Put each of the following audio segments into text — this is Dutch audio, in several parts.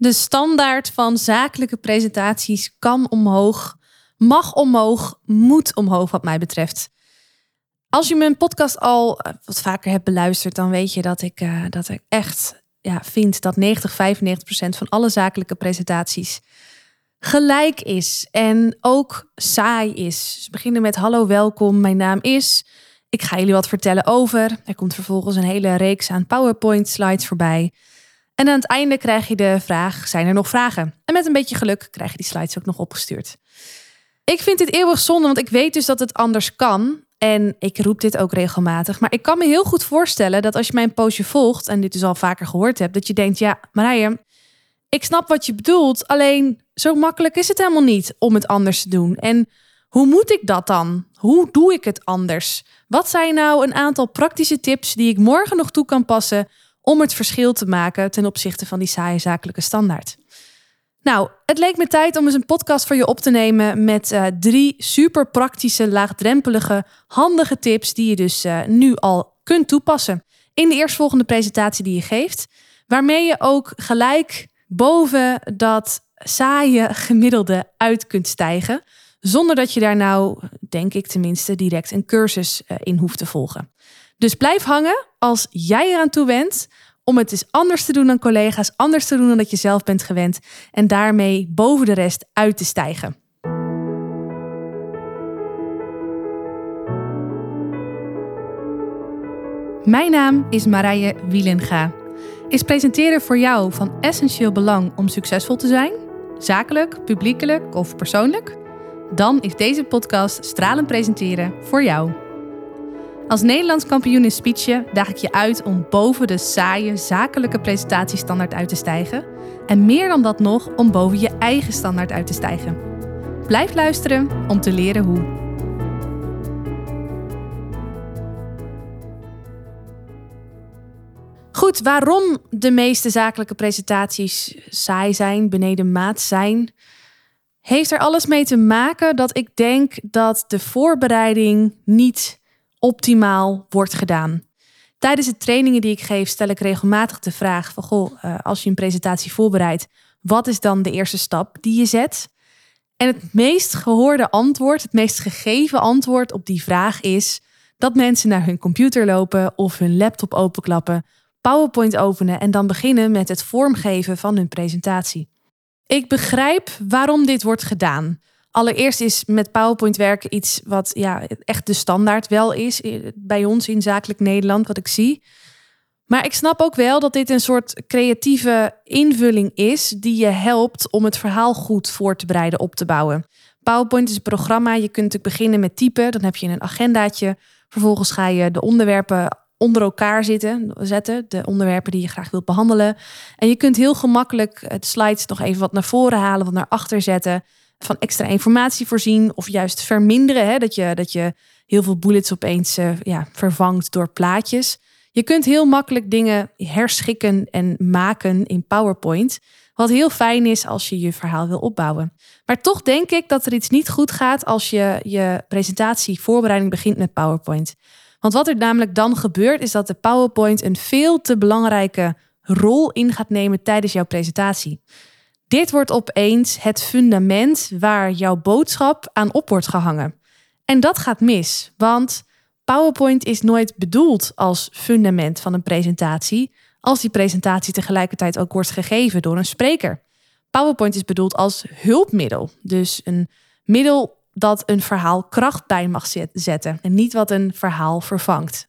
De standaard van zakelijke presentaties kan omhoog, mag omhoog, moet omhoog wat mij betreft. Als je mijn podcast al eh, wat vaker hebt beluisterd, dan weet je dat ik, uh, dat ik echt ja, vind dat 90, 95 procent van alle zakelijke presentaties gelijk is en ook saai is. Ze beginnen met hallo, welkom, mijn naam is. Ik ga jullie wat vertellen over. Er komt vervolgens een hele reeks aan PowerPoint slides voorbij. En aan het einde krijg je de vraag: zijn er nog vragen? En met een beetje geluk krijg je die slides ook nog opgestuurd. Ik vind dit eeuwig zonde, want ik weet dus dat het anders kan. En ik roep dit ook regelmatig. Maar ik kan me heel goed voorstellen dat als je mijn postje volgt, en dit dus al vaker gehoord hebt, dat je denkt: ja, Marije, ik snap wat je bedoelt. Alleen zo makkelijk is het helemaal niet om het anders te doen. En hoe moet ik dat dan? Hoe doe ik het anders? Wat zijn nou een aantal praktische tips die ik morgen nog toe kan passen om het verschil te maken ten opzichte van die saaie zakelijke standaard? Nou, het leek me tijd om eens een podcast voor je op te nemen met uh, drie super praktische, laagdrempelige, handige tips die je dus uh, nu al kunt toepassen in de eerstvolgende presentatie die je geeft, waarmee je ook gelijk boven dat saaie gemiddelde uit kunt stijgen, zonder dat je daar nou, denk ik tenminste, direct een cursus uh, in hoeft te volgen. Dus blijf hangen als jij eraan toe bent om het eens anders te doen dan collega's, anders te doen dan dat je zelf bent gewend en daarmee boven de rest uit te stijgen. Mijn naam is Marije Wielenga. Is presenteren voor jou van essentieel belang om succesvol te zijn? Zakelijk, publiekelijk of persoonlijk? Dan is deze podcast Stralen Presenteren voor jou. Als Nederlands kampioen in speechen daag ik je uit om boven de saaie zakelijke presentatiestandaard uit te stijgen. En meer dan dat nog, om boven je eigen standaard uit te stijgen. Blijf luisteren om te leren hoe. Goed, waarom de meeste zakelijke presentaties saai zijn, beneden maat zijn, heeft er alles mee te maken dat ik denk dat de voorbereiding niet optimaal wordt gedaan. Tijdens de trainingen die ik geef, stel ik regelmatig de vraag van goh, eh, als je een presentatie voorbereidt, wat is dan de eerste stap die je zet? En het meest gehoorde antwoord, het meest gegeven antwoord op die vraag is dat mensen naar hun computer lopen of hun laptop openklappen, PowerPoint openen en dan beginnen met het vormgeven van hun presentatie. Ik begrijp waarom dit wordt gedaan. Allereerst is met PowerPoint werken iets wat ja, echt de standaard wel is bij ons in zakelijk Nederland, wat ik zie. Maar ik snap ook wel dat dit een soort creatieve invulling is die je helpt om het verhaal goed voor te bereiden, op te bouwen. PowerPoint is een programma. Je kunt natuurlijk beginnen met typen. Dan heb je een agendaatje. Vervolgens ga je de onderwerpen onder elkaar zitten, zetten. De onderwerpen die je graag wilt behandelen. En je kunt heel gemakkelijk het slides nog even wat naar voren halen, wat naar achter zetten. Van extra informatie voorzien of juist verminderen. Hè, dat, je, dat je heel veel bullets opeens uh, ja, vervangt door plaatjes. Je kunt heel makkelijk dingen herschikken en maken in PowerPoint. Wat heel fijn is als je je verhaal wil opbouwen. Maar toch denk ik dat er iets niet goed gaat als je je presentatie voorbereiding begint met PowerPoint. Want wat er namelijk dan gebeurt, is dat de PowerPoint een veel te belangrijke rol in gaat nemen tijdens jouw presentatie. Dit wordt opeens het fundament waar jouw boodschap aan op wordt gehangen. En dat gaat mis, want PowerPoint is nooit bedoeld als fundament van een presentatie, als die presentatie tegelijkertijd ook wordt gegeven door een spreker. PowerPoint is bedoeld als hulpmiddel, dus een middel dat een verhaal kracht bij mag zetten en niet wat een verhaal vervangt.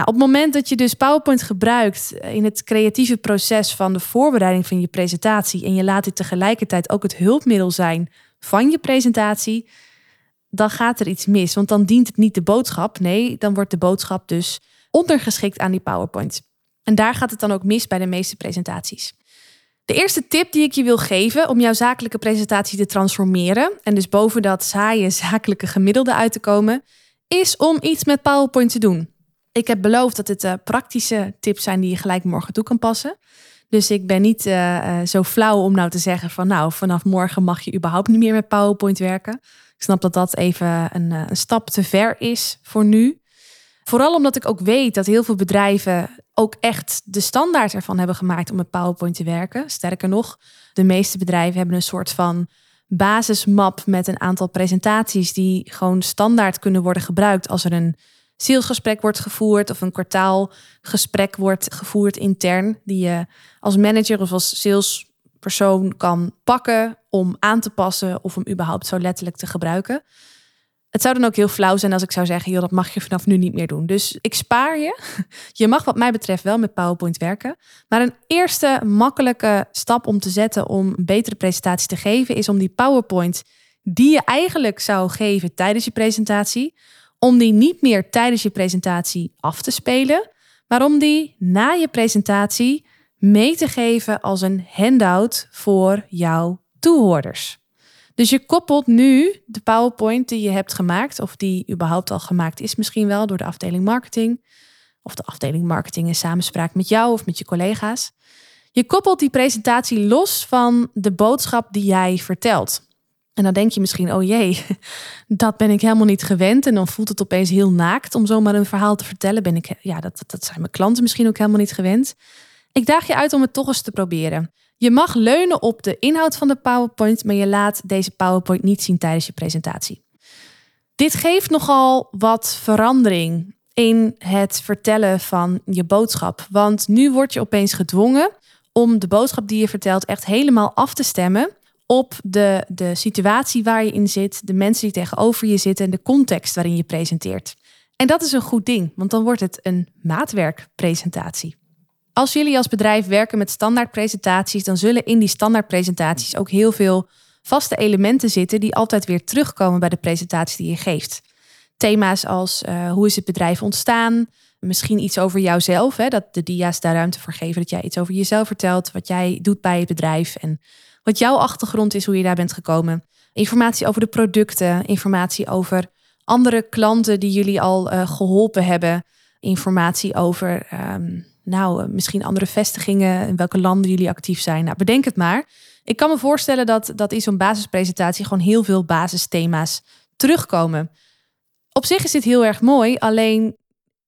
Nou, op het moment dat je dus PowerPoint gebruikt in het creatieve proces van de voorbereiding van je presentatie en je laat dit tegelijkertijd ook het hulpmiddel zijn van je presentatie, dan gaat er iets mis. Want dan dient het niet de boodschap. Nee, dan wordt de boodschap dus ondergeschikt aan die PowerPoint. En daar gaat het dan ook mis bij de meeste presentaties. De eerste tip die ik je wil geven om jouw zakelijke presentatie te transformeren en dus boven dat saaie zakelijke gemiddelde uit te komen, is om iets met PowerPoint te doen. Ik heb beloofd dat het uh, praktische tips zijn die je gelijk morgen toe kan passen. Dus ik ben niet uh, uh, zo flauw om nou te zeggen van nou, vanaf morgen mag je überhaupt niet meer met PowerPoint werken. Ik snap dat dat even een, een stap te ver is voor nu. Vooral omdat ik ook weet dat heel veel bedrijven ook echt de standaard ervan hebben gemaakt om met PowerPoint te werken. Sterker nog, de meeste bedrijven hebben een soort van basismap met een aantal presentaties die gewoon standaard kunnen worden gebruikt als er een salesgesprek wordt gevoerd of een kwartaalgesprek wordt gevoerd intern, die je als manager of als salespersoon kan pakken om aan te passen of om überhaupt zo letterlijk te gebruiken. Het zou dan ook heel flauw zijn als ik zou zeggen, joh, dat mag je vanaf nu niet meer doen. Dus ik spaar je. Je mag wat mij betreft wel met PowerPoint werken. Maar een eerste makkelijke stap om te zetten om een betere presentatie te geven, is om die PowerPoint die je eigenlijk zou geven tijdens je presentatie, om die niet meer tijdens je presentatie af te spelen, maar om die na je presentatie mee te geven als een handout voor jouw toehoorders. Dus je koppelt nu de PowerPoint die je hebt gemaakt, of die überhaupt al gemaakt is, misschien wel door de afdeling marketing, of de afdeling marketing in samenspraak met jou of met je collega's. Je koppelt die presentatie los van de boodschap die jij vertelt. En dan denk je misschien, oh jee, dat ben ik helemaal niet gewend. En dan voelt het opeens heel naakt om zomaar een verhaal te vertellen. Ben ik, ja, dat, dat zijn mijn klanten misschien ook helemaal niet gewend. Ik daag je uit om het toch eens te proberen. Je mag leunen op de inhoud van de PowerPoint, maar je laat deze PowerPoint niet zien tijdens je presentatie. Dit geeft nogal wat verandering in het vertellen van je boodschap. Want nu word je opeens gedwongen om de boodschap die je vertelt echt helemaal af te stemmen op de, de situatie waar je in zit, de mensen die tegenover je zitten en de context waarin je presenteert. En dat is een goed ding, want dan wordt het een maatwerkpresentatie. Als jullie als bedrijf werken met standaardpresentaties, dan zullen in die standaardpresentaties ook heel veel vaste elementen zitten die altijd weer terugkomen bij de presentatie die je geeft. Thema's als uh, hoe is het bedrijf ontstaan? Misschien iets over jouzelf, hè, dat de dia's daar ruimte voor geven, dat jij iets over jezelf vertelt, wat jij doet bij het bedrijf en wat jouw achtergrond is, hoe je daar bent gekomen. Informatie over de producten, informatie over andere klanten die jullie al uh, geholpen hebben, informatie over um, nou, eh, misschien andere vestigingen, in welke landen jullie actief zijn. Nou, bedenk het maar. Ik kan me voorstellen dat, dat in zo'n basispresentatie gewoon heel veel basisthema's terugkomen. Op zich is dit heel erg mooi, alleen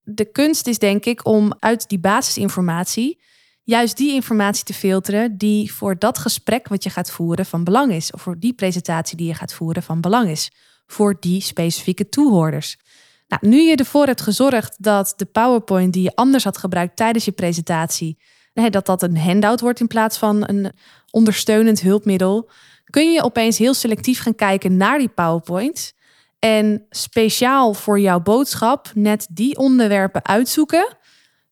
de kunst is denk ik om uit die basisinformatie juist die informatie te filteren die voor dat gesprek wat je gaat voeren van belang is. Of voor die presentatie die je gaat voeren van belang is. Voor die specifieke toehoorders. Nou, nu je ervoor hebt gezorgd dat de PowerPoint die je anders had gebruikt tijdens je presentatie, dat dat een handout wordt in plaats van een ondersteunend hulpmiddel, kun je opeens heel selectief gaan kijken naar die PowerPoint. En speciaal voor jouw boodschap net die onderwerpen uitzoeken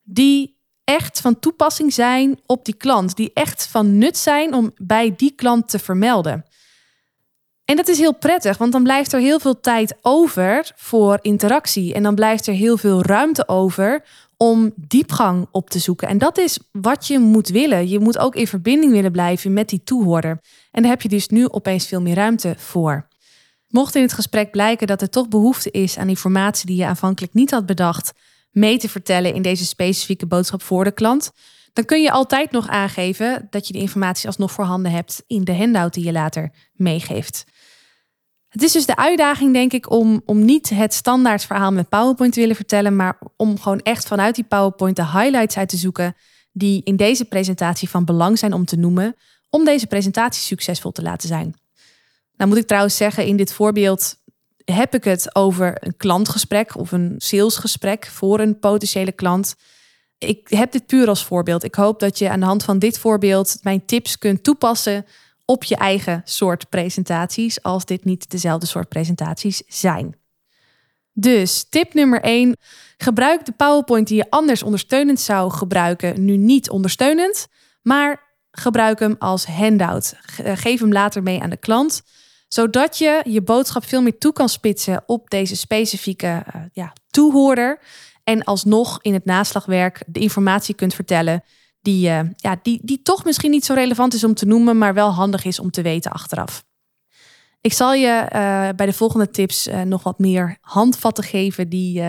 die echt van toepassing zijn op die klant, die echt van nut zijn om bij die klant te vermelden. En dat is heel prettig, want dan blijft er heel veel tijd over voor interactie. En dan blijft er heel veel ruimte over om diepgang op te zoeken. En dat is wat je moet willen. Je moet ook in verbinding willen blijven met die toehoorder. En daar heb je dus nu opeens veel meer ruimte voor. Mocht in het gesprek blijken dat er toch behoefte is aan informatie die je aanvankelijk niet had bedacht, mee te vertellen in deze specifieke boodschap voor de klant, dan kun je altijd nog aangeven dat je de informatie alsnog voorhanden hebt in de handout die je later meegeeft. Het is dus de uitdaging, denk ik, om, om niet het standaard verhaal met PowerPoint te willen vertellen, maar om gewoon echt vanuit die PowerPoint de highlights uit te zoeken die in deze presentatie van belang zijn om te noemen, om deze presentatie succesvol te laten zijn. Nou moet ik trouwens zeggen, in dit voorbeeld heb ik het over een klantgesprek of een salesgesprek voor een potentiële klant. Ik heb dit puur als voorbeeld. Ik hoop dat je aan de hand van dit voorbeeld mijn tips kunt toepassen op je eigen soort presentaties, als dit niet dezelfde soort presentaties zijn. Dus tip nummer 1. Gebruik de PowerPoint die je anders ondersteunend zou gebruiken, nu niet ondersteunend, maar gebruik hem als handout. Geef hem later mee aan de klant, zodat je je boodschap veel meer toe kan spitsen op deze specifieke uh, ja, toehoorder. En alsnog in het naslagwerk de informatie kunt vertellen die, uh, ja, die, die toch misschien niet zo relevant is om te noemen, maar wel handig is om te weten achteraf. Ik zal je uh, bij de volgende tips nog wat meer handvatten geven die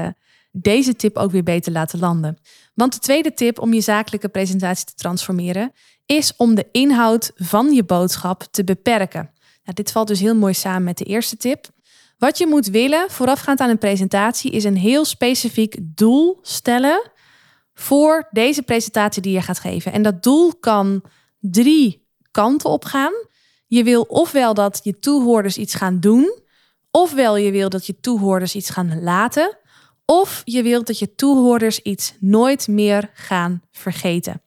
deze tip ook weer beter laten landen. Want de tweede tip om je zakelijke presentatie te transformeren is om de inhoud van je boodschap te beperken. Nou, dit valt dus heel mooi samen met de eerste tip. Wat je moet willen voorafgaand aan een presentatie is een heel specifiek doel stellen voor deze presentatie die je gaat geven. En dat doel kan drie kanten op gaan. Je wil ofwel dat je toehoorders iets gaan doen, ofwel je wil dat je toehoorders iets gaan laten, of je wilt dat je toehoorders iets nooit meer gaan vergeten.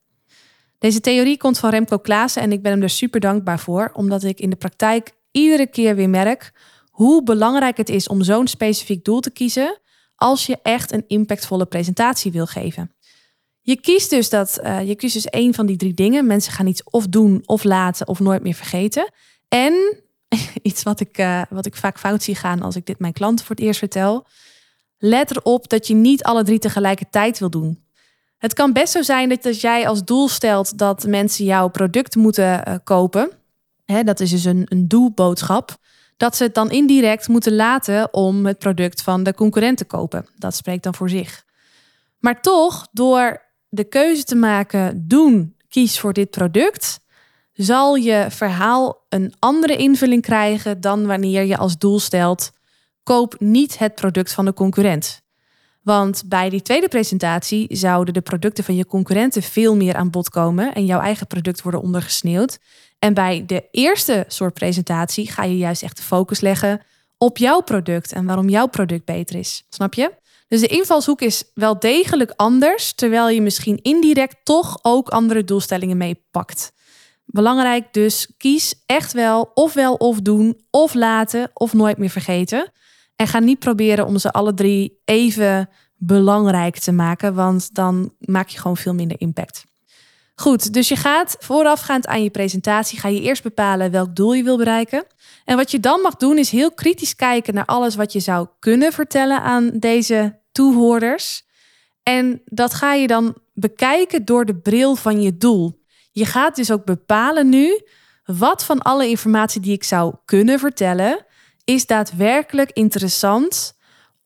Deze theorie komt van Remco Klaassen en ik ben hem er super dankbaar voor, omdat ik in de praktijk iedere keer weer merk hoe belangrijk het is om zo'n specifiek doel te kiezen als je echt een impactvolle presentatie wil geven. Je kiest dus dat uh, je kiest dus één van die drie dingen. Mensen gaan iets of doen of laten of nooit meer vergeten. En iets wat ik, uh, wat ik vaak fout zie gaan als ik dit mijn klanten voor het eerst vertel. Let erop dat je niet alle drie tegelijkertijd wil doen. Het kan best zo zijn dat als jij als doel stelt dat mensen jouw product moeten uh, kopen. Hè, dat is dus een, een doelboodschap. Dat ze het dan indirect moeten laten om het product van de concurrent te kopen. Dat spreekt dan voor zich. Maar toch, door de keuze te maken, doen, kies voor dit product, zal je verhaal een andere invulling krijgen dan wanneer je als doel stelt: koop niet het product van de concurrent. Want bij die tweede presentatie zouden de producten van je concurrenten veel meer aan bod komen en jouw eigen product worden ondergesneeuwd. En bij de eerste soort presentatie ga je juist echt de focus leggen op jouw product en waarom jouw product beter is. Snap je? Dus de invalshoek is wel degelijk anders, terwijl je misschien indirect toch ook andere doelstellingen meepakt. Belangrijk dus, kies echt wel ofwel of doen, of laten, of nooit meer vergeten. En ga niet proberen om ze alle drie even belangrijk te maken, want dan maak je gewoon veel minder impact. Goed, dus je gaat voorafgaand aan je presentatie, ga je eerst bepalen welk doel je wil bereiken. En wat je dan mag doen is heel kritisch kijken naar alles wat je zou kunnen vertellen aan deze toehoorders. En dat ga je dan bekijken door de bril van je doel. Je gaat dus ook bepalen nu wat van alle informatie die ik zou kunnen vertellen is daadwerkelijk interessant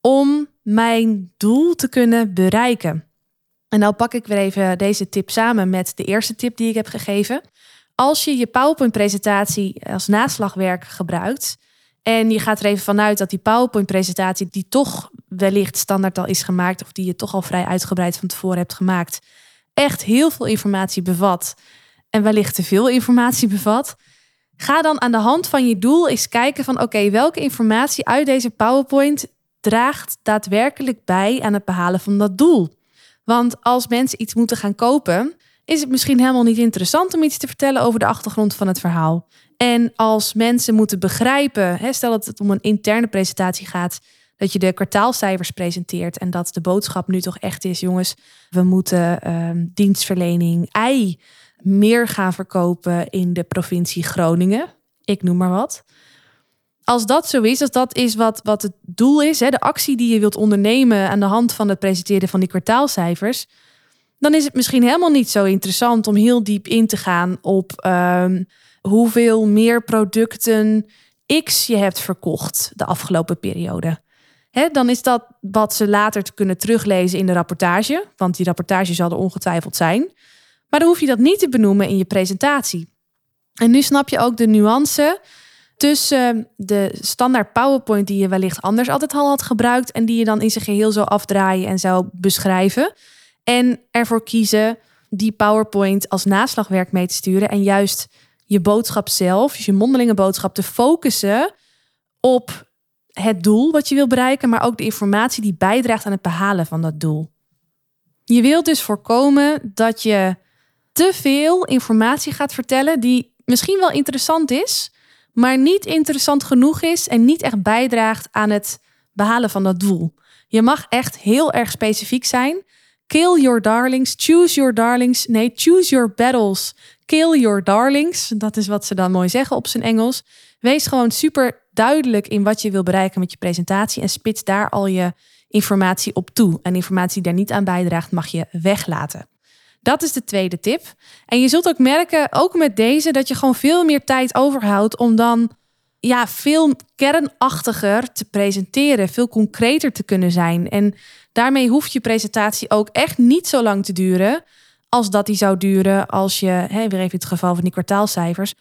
om mijn doel te kunnen bereiken. En nou pak ik weer even deze tip samen met de eerste tip die ik heb gegeven. Als je je PowerPoint-presentatie als naslagwerk gebruikt en je gaat er even vanuit dat die PowerPoint-presentatie, die toch wellicht standaard al is gemaakt of die je toch al vrij uitgebreid van tevoren hebt gemaakt, echt heel veel informatie bevat en wellicht te veel informatie bevat, ga dan aan de hand van je doel eens kijken van oké, welke informatie uit deze PowerPoint draagt daadwerkelijk bij aan het behalen van dat doel. Want als mensen iets moeten gaan kopen, is het misschien helemaal niet interessant om iets te vertellen over de achtergrond van het verhaal. En als mensen moeten begrijpen, stel dat het om een interne presentatie gaat, dat je de kwartaalcijfers presenteert en dat de boodschap nu toch echt is, jongens, we moeten uh, dienstverlening ei meer gaan verkopen in de provincie Groningen. Ik noem maar wat. Als dat zo is, als dat is wat, wat het doel is, hè, de actie die je wilt ondernemen aan de hand van het presenteren van die kwartaalcijfers, dan is het misschien helemaal niet zo interessant om heel diep in te gaan op ehm, hoeveel meer producten X je hebt verkocht de afgelopen periode. Dan is dat wat ze later te kunnen teruglezen in de rapportage, want die rapportage zal er ongetwijfeld zijn. Maar dan hoef je dat niet te benoemen in je presentatie. En nu snap je ook de nuance tussen de standaard PowerPoint die je wellicht anders altijd al had gebruikt en die je dan in zijn geheel zou afdraaien en zou beschrijven. En ervoor kiezen die PowerPoint als naslagwerk mee te sturen en juist je boodschap zelf, dus je mondelinge boodschap, te focussen op het doel wat je wil bereiken, maar ook de informatie die bijdraagt aan het behalen van dat doel. Je wilt dus voorkomen dat je te veel informatie gaat vertellen die misschien wel interessant is, maar niet interessant genoeg is en niet echt bijdraagt aan het behalen van dat doel. Je mag echt heel erg specifiek zijn. Kill your darlings, choose your darlings. Nee, choose your battles. Kill your darlings. Dat is wat ze dan mooi zeggen op zijn Engels. Wees gewoon super duidelijk in wat je wil bereiken met je presentatie en spits daar al je informatie op toe. En informatie die daar niet aan bijdraagt, mag je weglaten. Dat is de tweede tip. En je zult ook merken, ook met deze, dat je gewoon veel meer tijd overhoudt om dan ja, veel kernachtiger te presenteren, veel concreter te kunnen zijn. En daarmee hoeft je presentatie ook echt niet zo lang te duren als dat die zou duren als je, hè, weer even het geval van die kwartaalcijfers,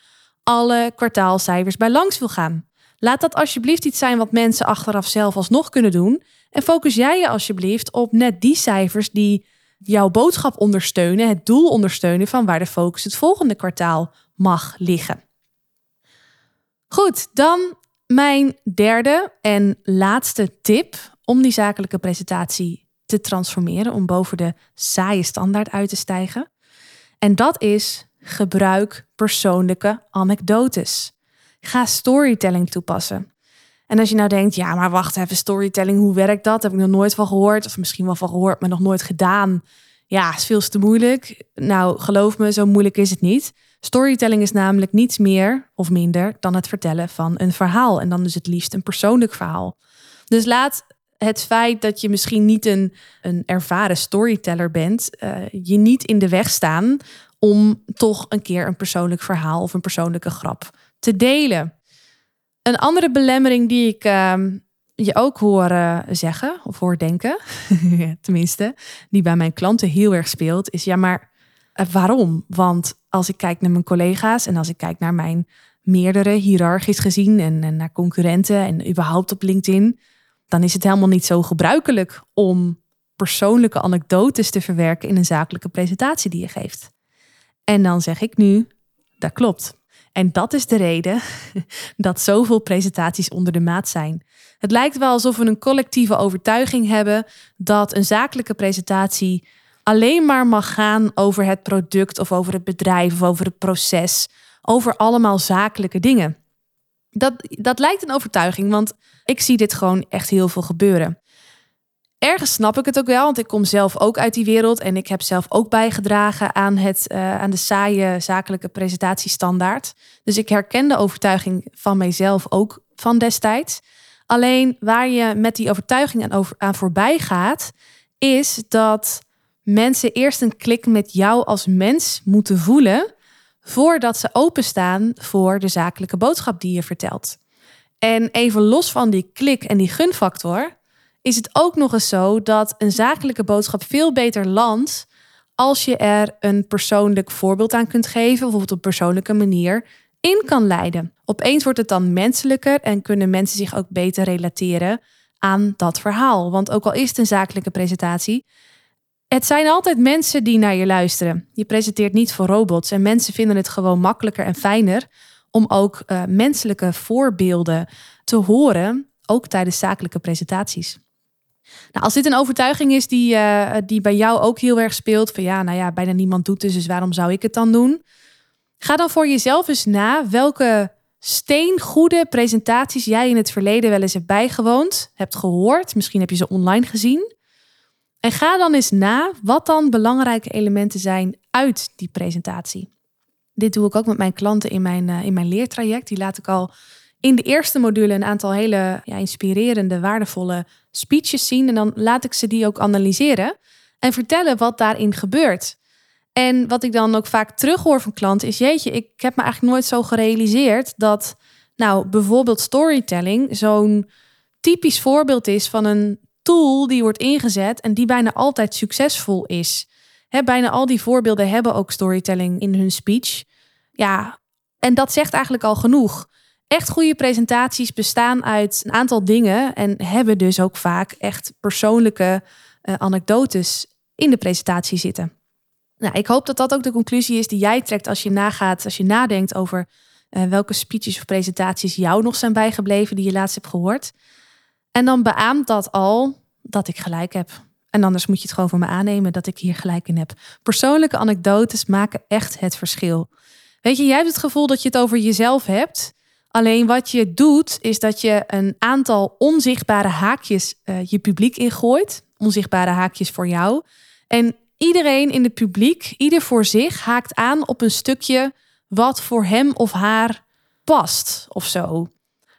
alle kwartaalcijfers bij langs wil gaan. Laat dat alsjeblieft iets zijn wat mensen achteraf zelf alsnog kunnen doen. En focus jij je alsjeblieft op net die cijfers die jouw boodschap ondersteunen, het doel ondersteunen van waar de focus het volgende kwartaal mag liggen. Goed, dan mijn derde en laatste tip om die zakelijke presentatie te transformeren, om boven de saaie standaard uit te stijgen. En dat is gebruik persoonlijke anekdotes. Ga storytelling toepassen. En als je nou denkt, ja, maar wacht even, storytelling, hoe werkt dat? Heb ik nog nooit van gehoord, of misschien wel van gehoord, maar nog nooit gedaan. Ja, is veel te moeilijk. Nou, geloof me, zo moeilijk is het niet. Storytelling is namelijk niets meer of minder dan het vertellen van een verhaal. En dan is het liefst een persoonlijk verhaal. Dus laat het feit dat je misschien niet een, een ervaren storyteller bent, uh, je niet in de weg staan om toch een keer een persoonlijk verhaal of een persoonlijke grap te delen. Een andere belemmering die ik uh, je ook hoor uh, zeggen of hoor denken, tenminste, die bij mijn klanten heel erg speelt, is ja, maar eh, waarom? Want als ik kijk naar mijn collega's en als ik kijk naar mijn meerdere hiërarchisch gezien en, en naar concurrenten en überhaupt op LinkedIn, dan is het helemaal niet zo gebruikelijk om persoonlijke anekdotes te verwerken in een zakelijke presentatie die je geeft. En dan zeg ik nu, dat klopt. En dat is de reden dat zoveel presentaties onder de maat zijn. Het lijkt wel alsof we een collectieve overtuiging hebben dat een zakelijke presentatie alleen maar mag gaan over het product of over het bedrijf of over het proces, over allemaal zakelijke dingen. Dat, dat lijkt een overtuiging, want ik zie dit gewoon echt heel veel gebeuren. Ergens snap ik het ook wel, want ik kom zelf ook uit die wereld en ik heb zelf ook bijgedragen aan, het, uh, aan de saaie zakelijke presentatiestandaard. Dus ik herken de overtuiging van mijzelf ook van destijds. Alleen waar je met die overtuiging aan, aan voorbij gaat, is dat mensen eerst een klik met jou als mens moeten voelen voordat ze openstaan voor de zakelijke boodschap die je vertelt. En even los van die klik en die gunfactor, is het ook nog eens zo dat een zakelijke boodschap veel beter landt als je er een persoonlijk voorbeeld aan kunt geven, bijvoorbeeld op persoonlijke manier in kan leiden. Opeens wordt het dan menselijker en kunnen mensen zich ook beter relateren aan dat verhaal. Want ook al is het een zakelijke presentatie, het zijn altijd mensen die naar je luisteren. Je presenteert niet voor robots en mensen vinden het gewoon makkelijker en fijner om ook uh, menselijke voorbeelden te horen, ook tijdens zakelijke presentaties. Nou, als dit een overtuiging is die, uh, die bij jou ook heel erg speelt, van ja, nou ja, bijna niemand doet het, dus waarom zou ik het dan doen? Ga dan voor jezelf eens na welke steengoede presentaties jij in het verleden wel eens hebt bijgewoond, hebt gehoord, misschien heb je ze online gezien. En ga dan eens na wat dan belangrijke elementen zijn uit die presentatie. Dit doe ik ook met mijn klanten in mijn, uh, in mijn leertraject. Die laat ik al in de eerste module een aantal hele ja, inspirerende, waardevolle speeches zien. En dan laat ik ze die ook analyseren en vertellen wat daarin gebeurt. En wat ik dan ook vaak terughoor van klanten is: Jeetje, ik heb me eigenlijk nooit zo gerealiseerd dat, nou, bijvoorbeeld storytelling zo'n typisch voorbeeld is van een tool die wordt ingezet en die bijna altijd succesvol is. He, bijna al die voorbeelden hebben ook storytelling in hun speech. Ja, en dat zegt eigenlijk al genoeg. Echt goede presentaties bestaan uit een aantal dingen en hebben dus ook vaak echt persoonlijke uh, anekdotes in de presentatie zitten. Nou, ik hoop dat dat ook de conclusie is die jij trekt als je nagaat, als je nadenkt over uh, welke speeches of presentaties jou nog zijn bijgebleven die je laatst hebt gehoord. En dan beaamt dat al dat ik gelijk heb. En anders moet je het gewoon voor me aannemen dat ik hier gelijk in heb. Persoonlijke anekdotes maken echt het verschil. Weet je, jij hebt het gevoel dat je het over jezelf hebt. Alleen wat je doet, is dat je een aantal onzichtbare haakjes uh, je publiek ingooit. Onzichtbare haakjes voor jou. En iedereen in het publiek, ieder voor zich, haakt aan op een stukje wat voor hem of haar past of zo.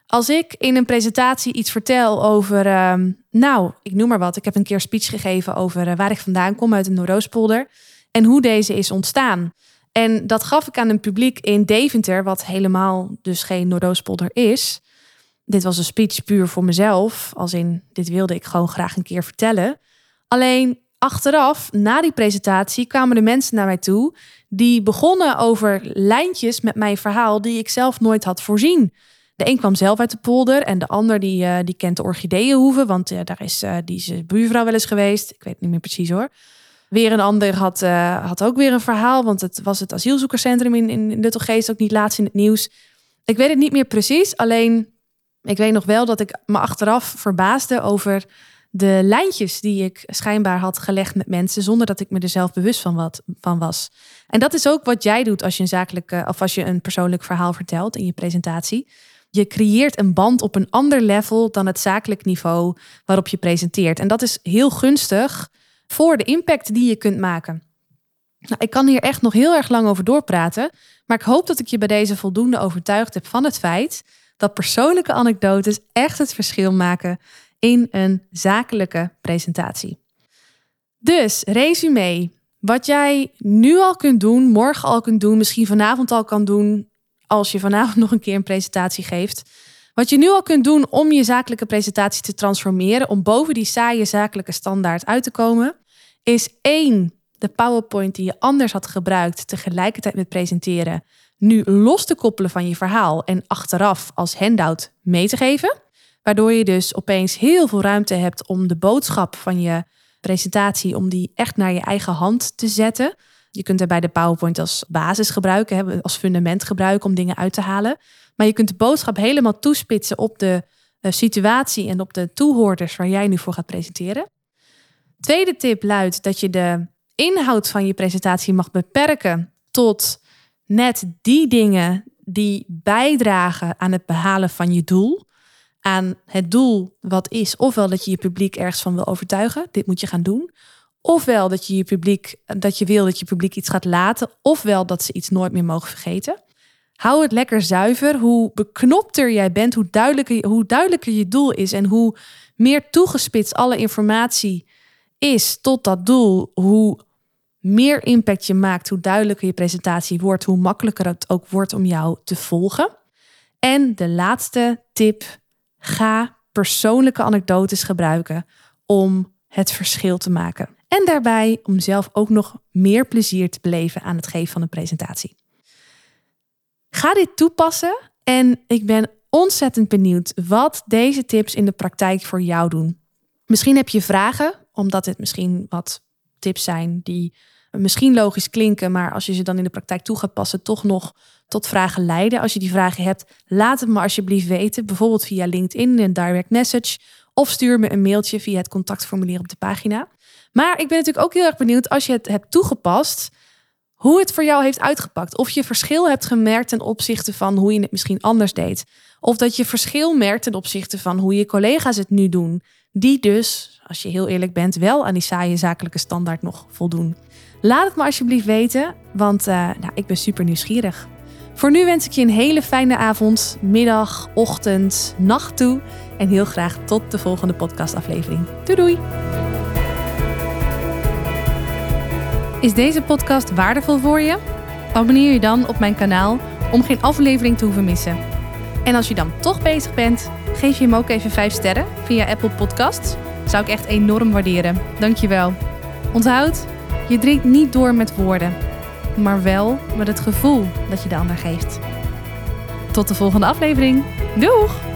Als ik in een presentatie iets vertel over, uh, nou, ik noem maar wat. Ik heb een keer speech gegeven over uh, waar ik vandaan kom uit de Noordoostpolder en hoe deze is ontstaan. En dat gaf ik aan een publiek in Deventer, wat helemaal dus geen Noordoostpolder is. Dit was een speech puur voor mezelf, als in dit wilde ik gewoon graag een keer vertellen. Alleen achteraf, na die presentatie, kwamen de mensen naar mij toe die begonnen over lijntjes met mijn verhaal die ik zelf nooit had voorzien. De een kwam zelf uit de polder en de ander die, uh, die kent de orchideeënhoeven, want uh, daar is uh, die buurvrouw wel eens geweest. Ik weet niet meer precies hoor. Weer een ander had, uh, had ook weer een verhaal, want het was het asielzoekerscentrum in, in, in Luttelgeest ook niet laatst in het nieuws. Ik weet het niet meer precies, alleen ik weet nog wel dat ik me achteraf verbaasde over de lijntjes die ik schijnbaar had gelegd met mensen zonder dat ik me er zelf bewust van, wat, van was. En dat is ook wat jij doet als je een zakelijke of als je een persoonlijk verhaal vertelt in je presentatie. Je creëert een band op een ander level dan het zakelijk niveau waarop je presenteert. En dat is heel gunstig voor de impact die je kunt maken. Nou, ik kan hier echt nog heel erg lang over doorpraten, maar ik hoop dat ik je bij deze voldoende overtuigd heb van het feit dat persoonlijke anekdotes echt het verschil maken in een zakelijke presentatie. Dus, resume. Wat jij nu al kunt doen, morgen al kunt doen, misschien vanavond al kan doen, als je vanavond nog een keer een presentatie geeft. Wat je nu al kunt doen om je zakelijke presentatie te transformeren, om boven die saaie zakelijke standaard uit te komen, is één, de PowerPoint die je anders had gebruikt tegelijkertijd met presenteren, nu los te koppelen van je verhaal en achteraf als handout mee te geven. Waardoor je dus opeens heel veel ruimte hebt om de boodschap van je presentatie, om die echt naar je eigen hand te zetten. Je kunt daarbij de PowerPoint als basis gebruiken, als fundament gebruiken om dingen uit te halen. Maar je kunt de boodschap helemaal toespitsen op de eh, situatie en op de toehoorders waar jij nu voor gaat presenteren. Tweede tip luidt dat je de inhoud van je presentatie mag beperken tot net die dingen die bijdragen aan het behalen van je doel. Aan het doel wat is ofwel dat je je publiek ergens van wil overtuigen, dit moet je gaan doen. Ofwel dat je je publiek, dat je wil dat je publiek iets gaat laten, ofwel dat ze iets nooit meer mogen vergeten. Hou het lekker zuiver. Hoe beknopter jij bent, hoe duidelijker, hoe duidelijker je doel is en hoe meer toegespitst alle informatie is tot dat doel, hoe meer impact je maakt, hoe duidelijker je presentatie wordt, hoe makkelijker het ook wordt om jou te volgen. En de laatste tip: ga persoonlijke anekdotes gebruiken om het verschil te maken. En daarbij om zelf ook nog meer plezier te beleven aan het geven van een presentatie. Ga dit toepassen en ik ben ontzettend benieuwd wat deze tips in de praktijk voor jou doen. Misschien heb je vragen, omdat het misschien wat tips zijn die misschien logisch klinken, maar als je ze dan in de praktijk toe gaat passen, toch nog tot vragen leiden. Als je die vragen hebt, laat het me alsjeblieft weten, bijvoorbeeld via LinkedIn in een direct message of stuur me een mailtje via het contactformulier op de pagina. Maar ik ben natuurlijk ook heel erg benieuwd als je het hebt toegepast, hoe het voor jou heeft uitgepakt. Of je verschil hebt gemerkt ten opzichte van hoe je het misschien anders deed. Of dat je verschil merkt ten opzichte van hoe je collega's het nu doen. Die dus, als je heel eerlijk bent, wel aan die saaie zakelijke standaard nog voldoen. Laat het me alsjeblieft weten, want uh, nou, ik ben super nieuwsgierig. Voor nu wens ik je een hele fijne avond, middag, ochtend, nacht toe. En heel graag tot de volgende podcastaflevering. Doei doei! Is deze podcast waardevol voor je? Abonneer je dan op mijn kanaal om geen aflevering te hoeven missen. En als je dan toch bezig bent, geef je hem ook even 5 sterren via Apple Podcasts. Zou ik echt enorm waarderen. Dankjewel. Onthoud, je drinkt niet door met woorden, maar wel met het gevoel dat je de ander geeft. Tot de volgende aflevering. Doeg!